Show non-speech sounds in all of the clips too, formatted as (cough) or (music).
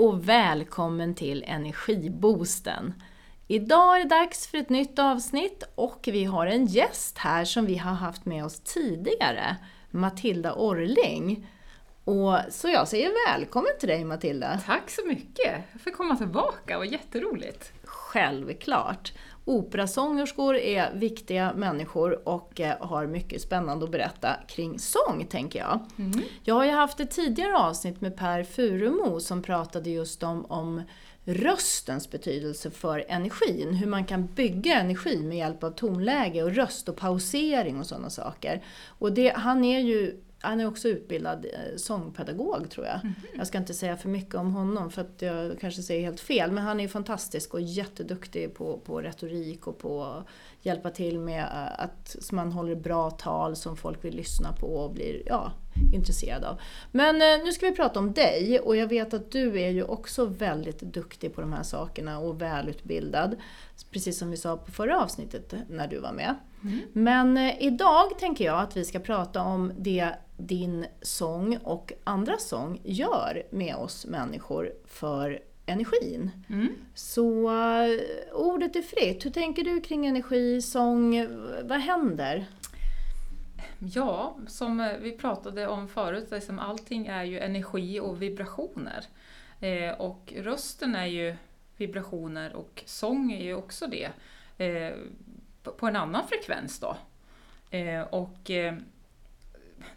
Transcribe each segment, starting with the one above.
och välkommen till Energiboosten. Idag är det dags för ett nytt avsnitt och vi har en gäst här som vi har haft med oss tidigare, Matilda Orling. Och, så jag säger välkommen till dig Matilda. Tack så mycket! Jag får komma tillbaka, vad jätteroligt! Självklart! Operasångerskor är viktiga människor och eh, har mycket spännande att berätta kring sång, tänker jag. Mm. Jag har ju haft ett tidigare avsnitt med Per Furemo som pratade just om, om röstens betydelse för energin. Hur man kan bygga energi med hjälp av tonläge och röst och pausering och sådana saker. Och det, han är ju han är också utbildad eh, sångpedagog tror jag. Mm. Jag ska inte säga för mycket om honom för att jag kanske säger helt fel. Men han är fantastisk och jätteduktig på, på retorik och på att hjälpa till med eh, att man håller bra tal som folk vill lyssna på och blir ja, intresserade av. Men eh, nu ska vi prata om dig och jag vet att du är ju också väldigt duktig på de här sakerna och välutbildad. Precis som vi sa på förra avsnittet när du var med. Mm. Men idag tänker jag att vi ska prata om det din sång och andra sång gör med oss människor för energin. Mm. Så uh, ordet är fritt. Hur tänker du kring energi, sång? Vad händer? Ja, som eh, vi pratade om förut, liksom allting är ju energi och vibrationer. Eh, och rösten är ju vibrationer och sång är ju också det. Eh, på en annan frekvens då. Eh, och eh,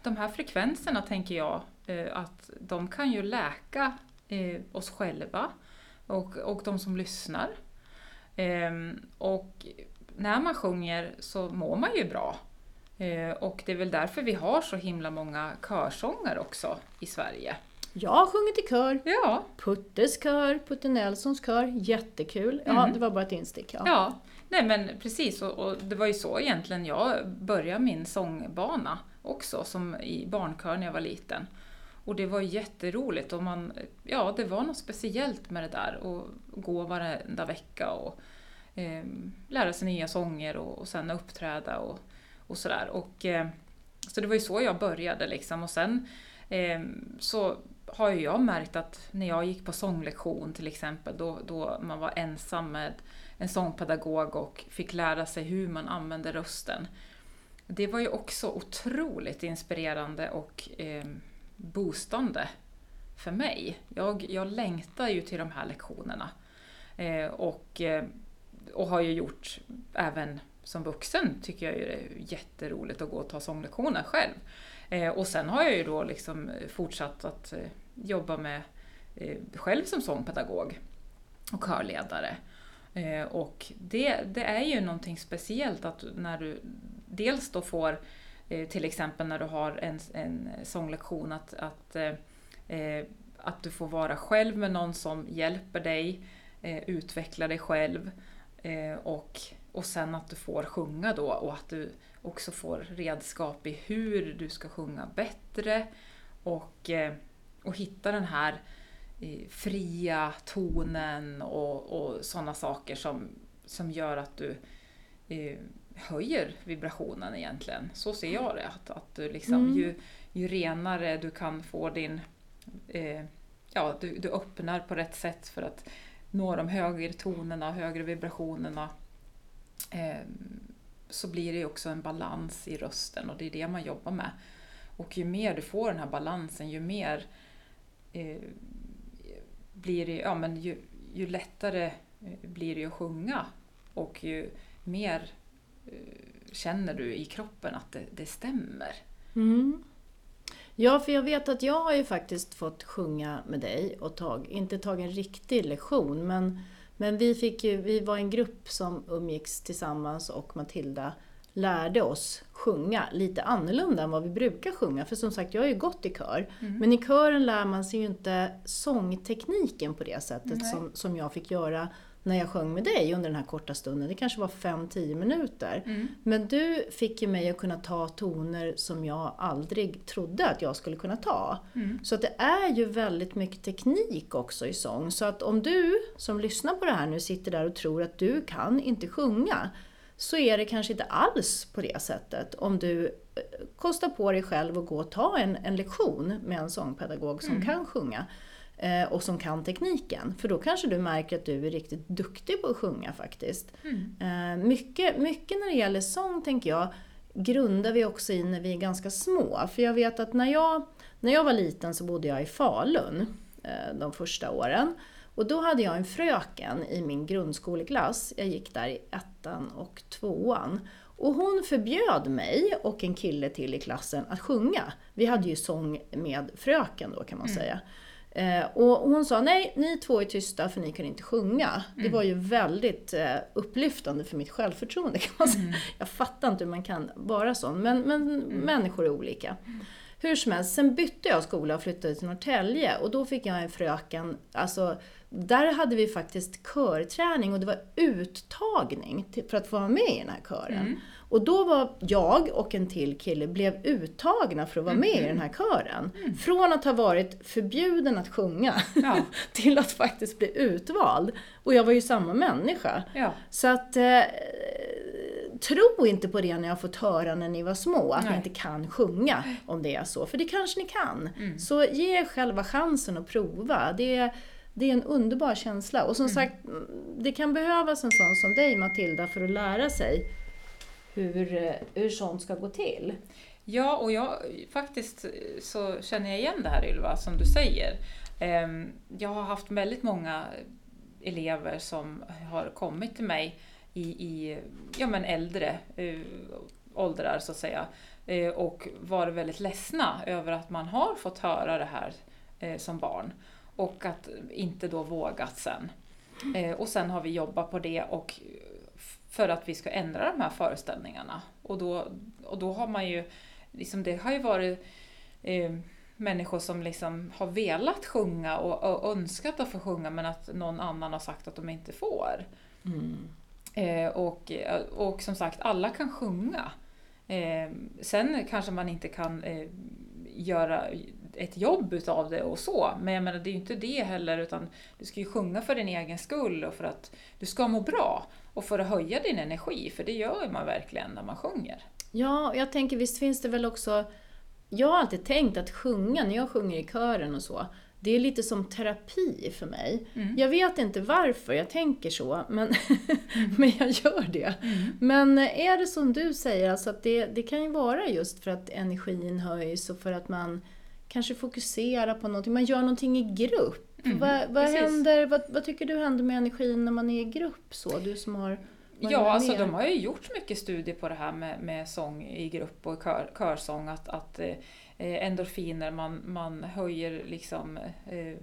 de här frekvenserna tänker jag eh, att de kan ju läka eh, oss själva och, och de som lyssnar. Eh, och när man sjunger så mår man ju bra. Eh, och det är väl därför vi har så himla många körsånger också i Sverige. Jag har sjungit i kör. Ja. Puttes kör, Putte Nelsons kör, jättekul. Ja, mm. det var bara ett instick. Ja, ja. Nej, men precis. Och, och, det var ju så egentligen jag började min sångbana också, som i barnkör när jag var liten. Och det var jätteroligt och man, ja, det var något speciellt med det där att gå varenda vecka och eh, lära sig nya sånger och, och sen uppträda och, och sådär. Och, eh, så det var ju så jag började liksom och sen eh, så har ju jag märkt att när jag gick på sånglektion till exempel, då, då man var ensam med en sångpedagog och fick lära sig hur man använde rösten. Det var ju också otroligt inspirerande och eh, boostande för mig. Jag, jag längtar ju till de här lektionerna. Eh, och, eh, och har ju gjort även som vuxen tycker jag ju det är jätteroligt att gå och ta sånglektioner själv. Eh, och sen har jag ju då liksom eh, fortsatt att eh, jobba med eh, själv som sångpedagog och körledare. Eh, och det, det är ju någonting speciellt att när du dels då får eh, till exempel när du har en, en sånglektion att, att, att du får vara själv med någon som hjälper dig utveckla dig själv och, och sen att du får sjunga då och att du också får redskap i hur du ska sjunga bättre och, och hitta den här fria tonen och, och sådana saker som, som gör att du eh, höjer vibrationen egentligen. Så ser jag det. Att, att du liksom, mm. ju, ju renare du kan få din... Eh, ja, du, du öppnar på rätt sätt för att nå de högre tonerna, högre vibrationerna. Eh, så blir det också en balans i rösten och det är det man jobbar med. Och ju mer du får den här balansen, ju mer eh, blir det, ja, men ju, ju lättare eh, blir det att sjunga och ju mer eh, känner du i kroppen att det, det stämmer. Mm. Ja, för jag vet att jag har ju faktiskt fått sjunga med dig och tag, inte tagit en riktig lektion men, men vi, fick ju, vi var en grupp som umgicks tillsammans och Matilda lärde oss sjunga lite annorlunda än vad vi brukar sjunga. För som sagt, jag har ju gått i kör. Mm. Men i kören lär man sig ju inte sångtekniken på det sättet som, som jag fick göra när jag sjöng med dig under den här korta stunden. Det kanske var 5-10 minuter. Mm. Men du fick ju mig att kunna ta toner som jag aldrig trodde att jag skulle kunna ta. Mm. Så att det är ju väldigt mycket teknik också i sång. Så att om du som lyssnar på det här nu sitter där och tror att du kan inte sjunga, så är det kanske inte alls på det sättet om du eh, kostar på dig själv att gå och ta en, en lektion med en sångpedagog som mm. kan sjunga. Eh, och som kan tekniken. För då kanske du märker att du är riktigt duktig på att sjunga faktiskt. Mm. Eh, mycket, mycket när det gäller sång tänker jag grundar vi också i när vi är ganska små. För jag vet att när jag, när jag var liten så bodde jag i Falun eh, de första åren. Och då hade jag en fröken i min grundskoleklass, jag gick där i ettan och tvåan. Och hon förbjöd mig och en kille till i klassen att sjunga. Vi hade ju sång med fröken då kan man Mm. säga. Eh, och hon sa nej, ni två är tysta för ni kan inte sjunga. Det var ju väldigt eh, upplyftande för mitt självförtroende (laughs) kan man säga. Jag fattar inte hur man kan vara sån, men, men människor är olika. Hur som helst, sen bytte jag skola och flyttade till Norrtälje och då fick jag en fröken, alltså där hade vi faktiskt körträning och det var uttagning till, för att få vara med i den här kören. Och då var jag och en till kille blev uttagna för att vara med i den här kören. Från att ha varit förbjuden att sjunga Ja. (laughs) till att faktiskt bli utvald. Och jag var ju samma människa. Ja. Så att, eh, tro inte på det när jag har fått höra när ni var små, att ni Nej. inte kan sjunga om det är så. För det kanske ni kan. Mm. Så ge er själva chansen att prova. Det är, det är en underbar känsla. Och som Mm. sagt, mm, det kan behövas en sån som dig Matilda för att lära sig hur, eh, hur sånt ska gå till. Ja, och jag faktiskt eh, så känner jag igen det här Ylva, som du säger. Ehm, jag har haft väldigt många elever som har kommit till mig i, i ja, men äldre eh, åldrar så att säga och varit väldigt ledsna över att man har fått höra det här som barn och att inte då vågat sen. Och sen har vi jobbat på det och för att vi ska ändra de här föreställningarna. Och då, och då har man ju, liksom det har ju varit eh, människor som liksom har velat sjunga och, och önskat att få sjunga men att någon annan har sagt att de inte får. Eh, och, och som sagt, alla kan sjunga. Eh, sen kanske man inte kan eh, göra ett jobb utav det och så, men jag menar det är ju inte det heller utan du ska ju sjunga för din egen skull och för att du ska må bra och för att höja din energi, för det gör man verkligen när man sjunger. Ja, och jag tänker visst finns det väl också... Jag har alltid tänkt att sjunga, när jag sjunger i kören och så, det är lite som terapi för mig. Mm. Jag vet inte varför jag tänker så, men, (laughs) men jag gör det. Men är det som du säger, alltså att det, det kan ju vara just för att energin höjs och för att man kanske fokuserar på någonting, man gör någonting i grupp. Mm, vad, vad, händer, vad, vad tycker du händer med energin när man är i grupp? så? Du som har Ja, alltså med. de har ju gjort mycket studier på det här med, med sång i grupp och kör, körsång, att, att eh, endorfiner, man, man höjer liksom eh,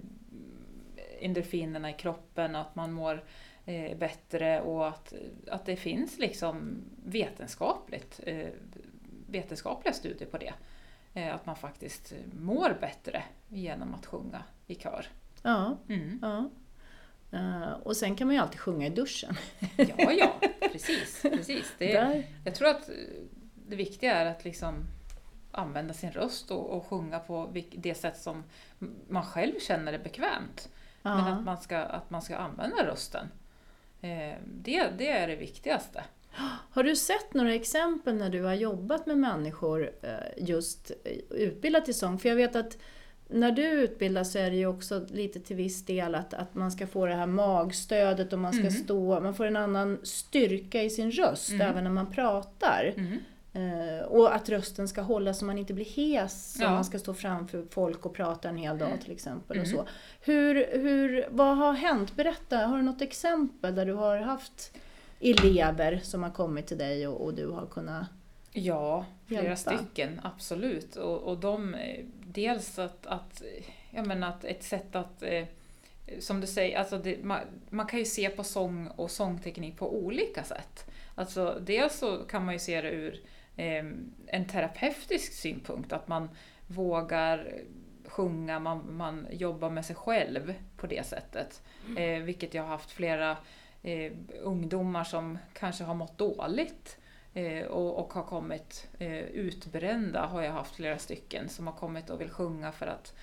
endorfinerna i kroppen, att man mår eh, bättre och att, att det finns liksom vetenskapligt, eh, vetenskapliga studier på det. Eh, att man faktiskt mår bättre genom att sjunga i kör. Ja, Mm. ja. Eh, och sen kan man ju alltid sjunga i duschen. Ja, ja, precis. precis. Det, Där. Jag tror att eh, det viktiga är att liksom använda sin röst och, och sjunga på det sätt som man själv känner är bekvämt. Men Ja. att man ska, att man ska använda rösten. Eh, det, det är det viktigaste. Har du sett några exempel när du har jobbat med människor eh, just eh, utbildat i sång? För jag vet att när du utbildar så är det ju också lite till viss del att, att man ska få det här magstödet och man ska Mm. stå, man får en annan styrka i sin röst Mm. även när man pratar. Mm. Eh, och att rösten ska hålla så man inte blir hes om Ja. man ska stå framför folk och prata en hel dag till exempel. Och Mm. så. Hur, hur, vad har hänt? Berätta, har du något exempel där du har haft elever som har kommit till dig och, och du har kunnat... Ja, flera Hjälpa. stycken, absolut. Och, och de, eh, dels att, att, jag menar att ett sätt att, eh, som du säger, alltså det, man, man kan ju se på sång och sångteknik på olika sätt. Alltså dels så kan man ju se det ur eh, en terapeutisk synpunkt, att man vågar sjunga, man, man jobbar med sig själv på det sättet. Eh, vilket jag har haft flera eh, ungdomar som kanske har mått dåligt eh, och, och har kommit eh, utbrända, har jag haft flera stycken som har kommit och vill sjunga för att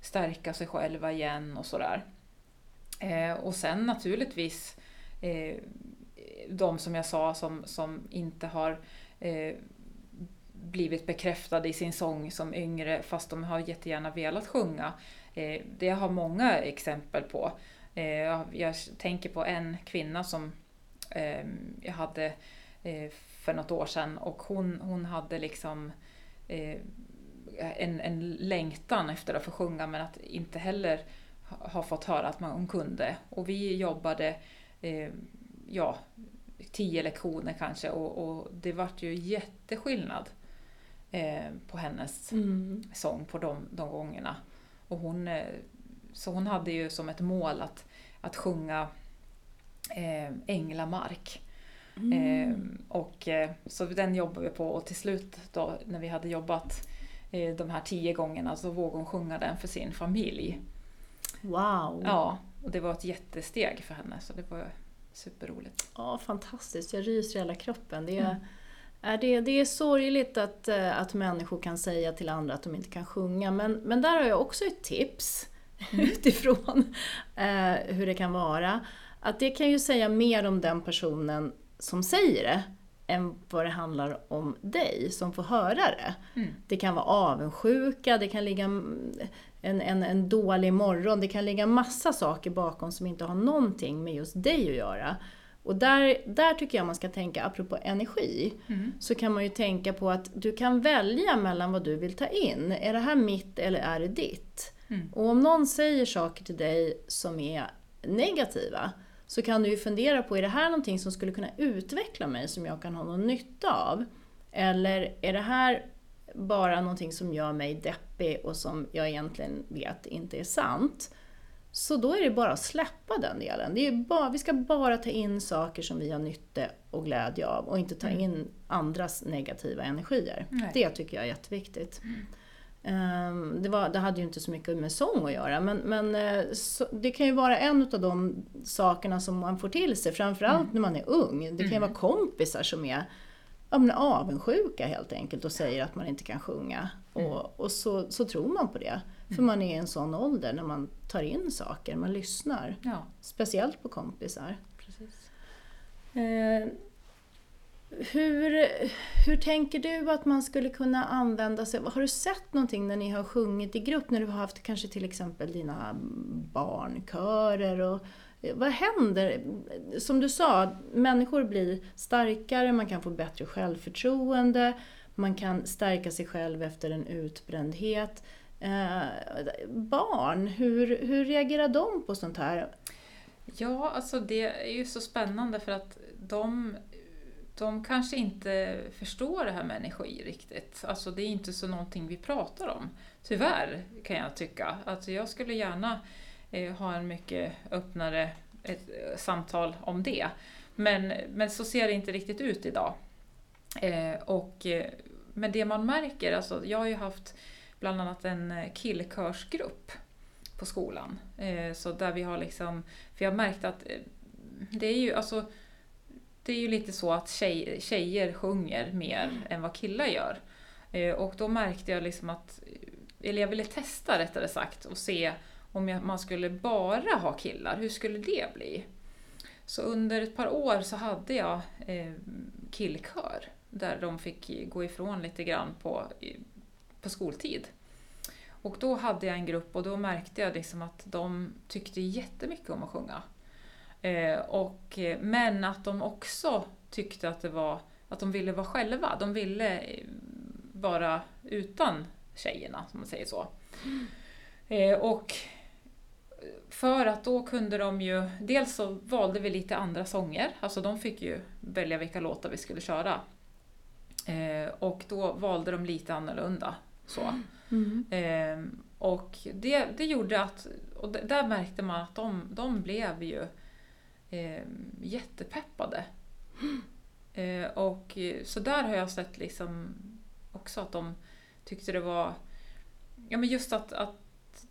stärka sig själva igen och sådär. Eh, och sen naturligtvis eh, de som jag sa som, som inte har eh, blivit bekräftade i sin sång som yngre fast de har jättegärna velat sjunga. Eh, det har många exempel på. Eh, jag tänker på en kvinna som ehm, jag hade eh, för något år sedan och hon, hon hade liksom en, en längtan efter att få sjunga men att inte heller ha fått höra att man, hon kunde. Och vi jobbade ja, tio lektioner kanske och, och det vart ju jätteskillnad eh, på hennes mm. sång på de, de gångerna. Och hon, eh, så hon hade ju som ett mål att, att sjunga eh, Änglamark. Mm. Eh, och, så den jobbade vi på och till slut då när vi hade jobbat eh, de här tio gångerna så vågade hon sjunga den för sin familj. Wow! Ja, och det var ett jättesteg för henne så det var superroligt. Ja, fantastiskt. Jag ryser i hela kroppen. Det är, mm. är det, det är sorgligt att, eh, att människor kan säga till andra att de inte kan sjunga. Men, men där har jag också ett tips. (laughs) utifrån eh, hur det kan vara. Att det kan ju säga mer om den personen som säger det än vad det handlar om dig som får höra det. Mm. Det kan vara avundsjuka, det kan ligga en, en, en dålig morgon, det kan ligga massa saker bakom som inte har någonting med just dig att göra. Och där, där tycker jag man ska tänka, apropå energi, mm. så kan man ju tänka på att du kan välja mellan vad du vill ta in. Är det här mitt eller är det ditt? Mm. Och om någon säger saker till dig som är negativa, så kan du ju fundera på, är det här någonting som skulle kunna utveckla mig som jag kan ha någon nytta av? Eller är det här bara någonting som gör mig deppig och som jag egentligen vet inte är sant? Så då är det bara att släppa den delen. Det är bara, vi ska bara ta in saker som vi har nytta och glädje av och inte ta mm. in andras negativa energier. Nej. Det tycker jag är jätteviktigt. Mm. Ehm, det, var, det, hade ju inte så mycket med sång att göra men, men eh, så, det kan ju vara en av de sakerna som man får till sig, framförallt mm. när man är ung. Det kan ju mm. vara kompisar som är ja, men avundsjuka helt enkelt och säger att man inte kan sjunga. Mm. Och, och så, så tror man på det. För mm. man är i en sån ålder när man tar in saker, man lyssnar. Ja. Speciellt på kompisar. Eh, hur, hur tänker du att man skulle kunna använda sig Har du sett någonting när ni har sjungit i grupp, när du har haft kanske till exempel dina barnkörer? Och, vad händer? Som du sa, människor blir starkare, man kan få bättre självförtroende, man kan stärka sig själv efter en utbrändhet. Eh, barn, hur, hur reagerar de på sånt här? Ja, alltså det är ju så spännande för att de de kanske inte förstår det här med energi riktigt. Alltså det är inte så någonting vi pratar om. Tyvärr kan jag tycka. Alltså jag skulle gärna eh, ha en mycket öppnare ett, eh, samtal om det. Men, men så ser det inte riktigt ut idag. Eh, och, eh, men det man märker, alltså jag har ju haft bland annat en eh, killkörsgrupp på skolan. Eh, så där vi har liksom, för jag märkte märkt att eh, det är ju alltså det är ju lite så att tjej, tjejer sjunger mer mm. än vad killar gör. Eh, och då märkte jag liksom att, eller jag ville testa rättare sagt och se om jag, man skulle bara ha killar, hur skulle det bli? Så under ett par år så hade jag eh, killkör där de fick gå ifrån lite grann på, på skoltid. Och då hade jag en grupp och då märkte jag liksom att de tyckte jättemycket om att sjunga. Eh, och, men att de också tyckte att det var att de ville vara själva. De ville eh, vara utan tjejerna, som man säger så. Mm. Eh, och för att då kunde de ju, dels så valde vi lite andra sånger, alltså de fick ju välja vilka låtar vi skulle köra. Eh, och då valde de lite annorlunda. Så. Mm. Eh, och det, det gjorde att, och där märkte man att de, de blev ju eh, jättepeppade. Eh, och, så där har jag sett liksom också att de tyckte det var, ja men just att, att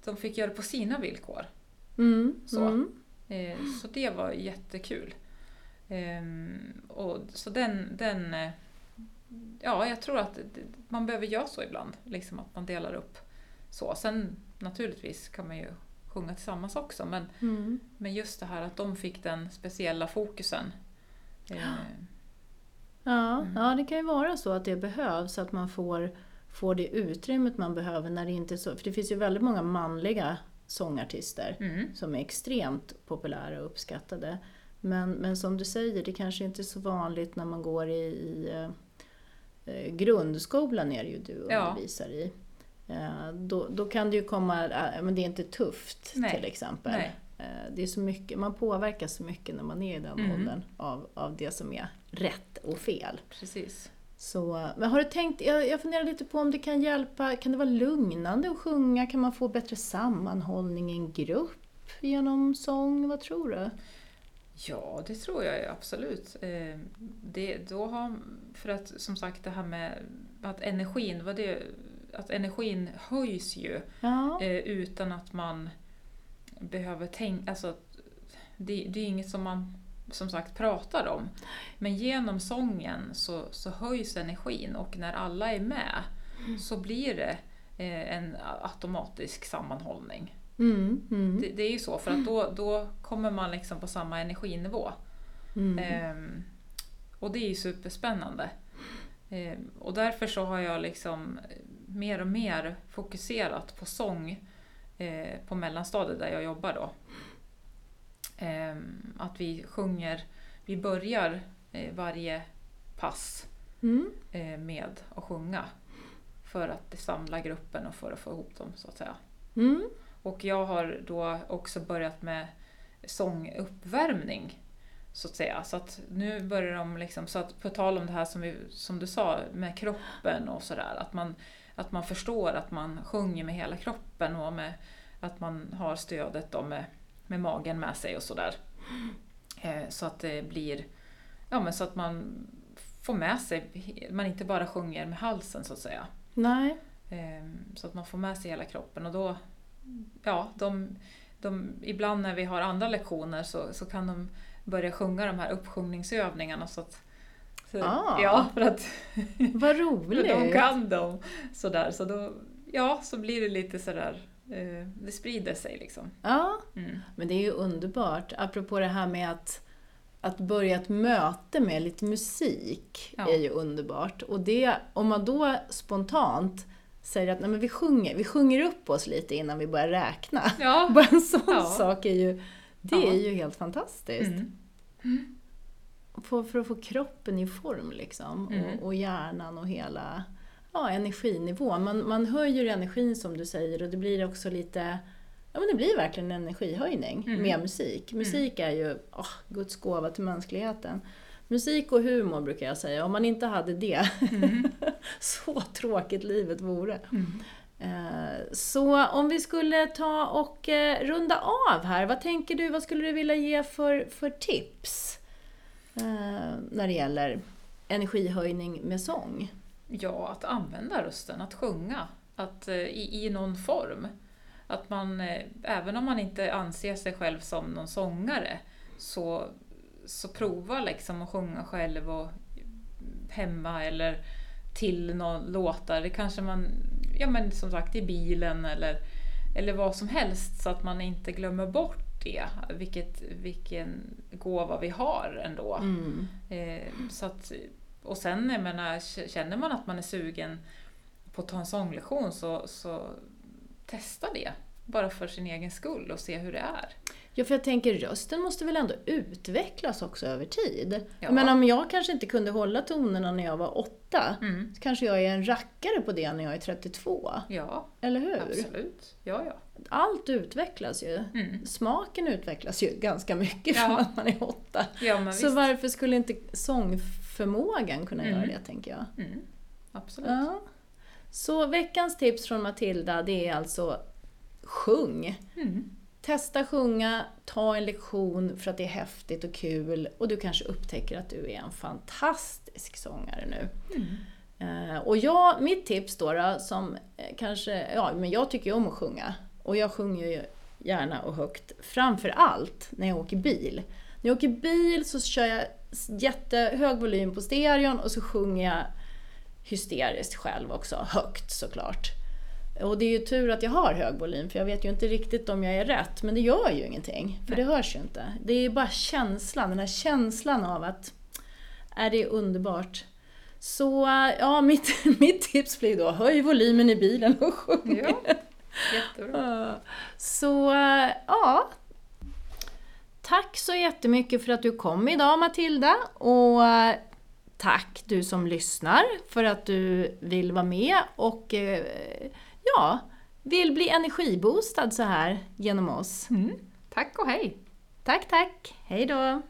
de fick göra det på sina villkor. Mm, så. Mm. Eh, så det var jättekul. Eh, och, så den, den, eh, ja jag tror att man behöver göra så ibland, liksom att man delar upp så. Sen naturligtvis kan man ju sjunga tillsammans också. Men, mm. men just det här att de fick den speciella fokusen. Eh, Ja, mm. ja, det kan ju vara så att det behövs, att man får, får det utrymmet man behöver när det inte är så. För det finns ju väldigt många manliga sångartister mm. som är extremt populära och uppskattade. Men, men som du säger, det kanske inte är så vanligt när man går i, i eh, grundskolan är det ju du undervisar ja. i. Eh, då, då kan det ju komma, äh, men det är inte tufft Nej. till exempel. Nej. Eh, det är så mycket, man påverkas så mycket när man är i den mm. åldern av, av det som är rätt och fel. Precis. Så, men har du tänkt, jag, jag funderar lite på om det kan hjälpa, kan det vara lugnande att sjunga? Kan man få bättre sammanhållning i en grupp genom sång? Vad tror du? Ja, det tror jag absolut. Eh, det, då har, för att som sagt det här med att energin, vad det, att energin höjs ju ja. Eh, utan att man behöver tänka, alltså det, det är inget som man som sagt pratar om. Men genom sången så, så höjs energin och när alla är med mm. så blir det eh, en automatisk sammanhållning. Mm, mm. Det, det, är ju så, för att då, då kommer man liksom på samma energinivå. Ehm, och det är ju superspännande. Ehm, och därför så har jag liksom mer och mer fokuserat på sång eh, på mellanstadiet där jag jobbar då. Eh, att vi sjunger, vi börjar eh, varje pass mm. Eh, med att sjunga. För att samla gruppen och för att få ihop dem så att säga. Mm. Och jag har då också börjat med sånguppvärmning så att säga. Så att nu börjar de liksom, så att på tal om det här som, vi, som du sa med kroppen och sådär, att man, att man förstår att man sjunger med hela kroppen och med, att man har stödet då med, med magen med sig och sådär. Eh, så att det blir, ja men så att man får med sig, man inte bara sjunger med halsen så att säga. Nej. Eh, så att man får med sig hela kroppen och då, ja, de, de, ibland när vi har andra lektioner så, så kan de börja sjunga de här uppsjungningsövningarna så att så, ah, ja, för att (laughs) vad roligt! de kan dem. Sådär, så då, ja, så blir det lite sådär Eh, det sprider sig liksom. Ja, mm. men det är ju underbart. Apropå det här med att, att börja ett möte med lite musik ja. är ju underbart. Och det, om man då spontant säger att Nej, men vi, sjunger, vi sjunger upp oss lite innan vi börjar räkna. Ja. (laughs) Bara en sån ja. sak är ju, det är ju helt fantastiskt. Mm. Mm. För, för, att få kroppen i form liksom, och, mm. och hjärnan och hela ja, energinivå. Man, man höjer energin som du säger och det blir också lite Ja men det blir verkligen en energihöjning mm. med musik. Mm. Musik är ju oh, Guds gåva till mänskligheten. Musik och humor brukar jag säga. Om man inte hade det, mm. (laughs) så tråkigt livet vore. Mm. Eh, så om vi skulle ta och eh, runda av här, vad tänker du, vad skulle du vilja ge för, för tips? Eh, när det gäller energihöjning med sång? Ja, att använda rösten, att sjunga att, eh, i, i någon form. Att man, eh, även om man inte anser sig själv som någon sångare, så, så prova liksom att sjunga själv och hemma eller till någon låtar. Det kanske man, ja men som sagt i bilen eller, eller vad som helst så att man inte glömmer bort det. Vilket, vilken gåva vi har ändå. Mm. Eh, så att och sen jag menar, känner man att man är sugen på att ta en sånglektion så, så testa det. Bara för sin egen skull och se hur det är. Ja, för jag tänker rösten måste väl ändå utvecklas också över tid? Ja. Men om jag kanske inte kunde hålla tonerna när jag var åtta, mm. så kanske jag är en rackare på det när jag är 32. Ja, Eller hur? Absolut. Ja, ja. Allt utvecklas ju. Mm. Smaken utvecklas ju ganska mycket ja. från att man är åtta. Ja, så visst. varför skulle inte sång förmågan kunna mm. göra det, tänker jag. Mm. Absolut. Ja. Så veckans tips från Matilda, det är alltså sjung. Mm. Testa sjunga, ta en lektion för att det är häftigt och kul och du kanske upptäcker att du är en fantastisk sångare nu. Mm. Uh, och jag, mitt tips då, då som eh, kanske, ja men jag tycker ju om att sjunga och jag sjunger ju gärna och högt, framför allt när jag åker bil. När jag åker bil så kör jag jättehög volym på stereon och så sjunger jag hysteriskt själv också, högt såklart. Och det är ju tur att jag har hög volym för jag vet ju inte riktigt om jag är rätt, men det gör ju ingenting, för Nej. det hörs ju inte. Det är bara känslan, den här känslan av att är det underbart. Så ja, mitt, (laughs) mitt tips blir då höj volymen i bilen och sjung. Ja, jättebra. Så ja, tack så jättemycket för att du kom idag Matilda. Och tack du som lyssnar för att du vill vara med och eh, ja, vill bli energiboostad så här genom oss. Mm. Tack och hej! Tack, tack! Hej då!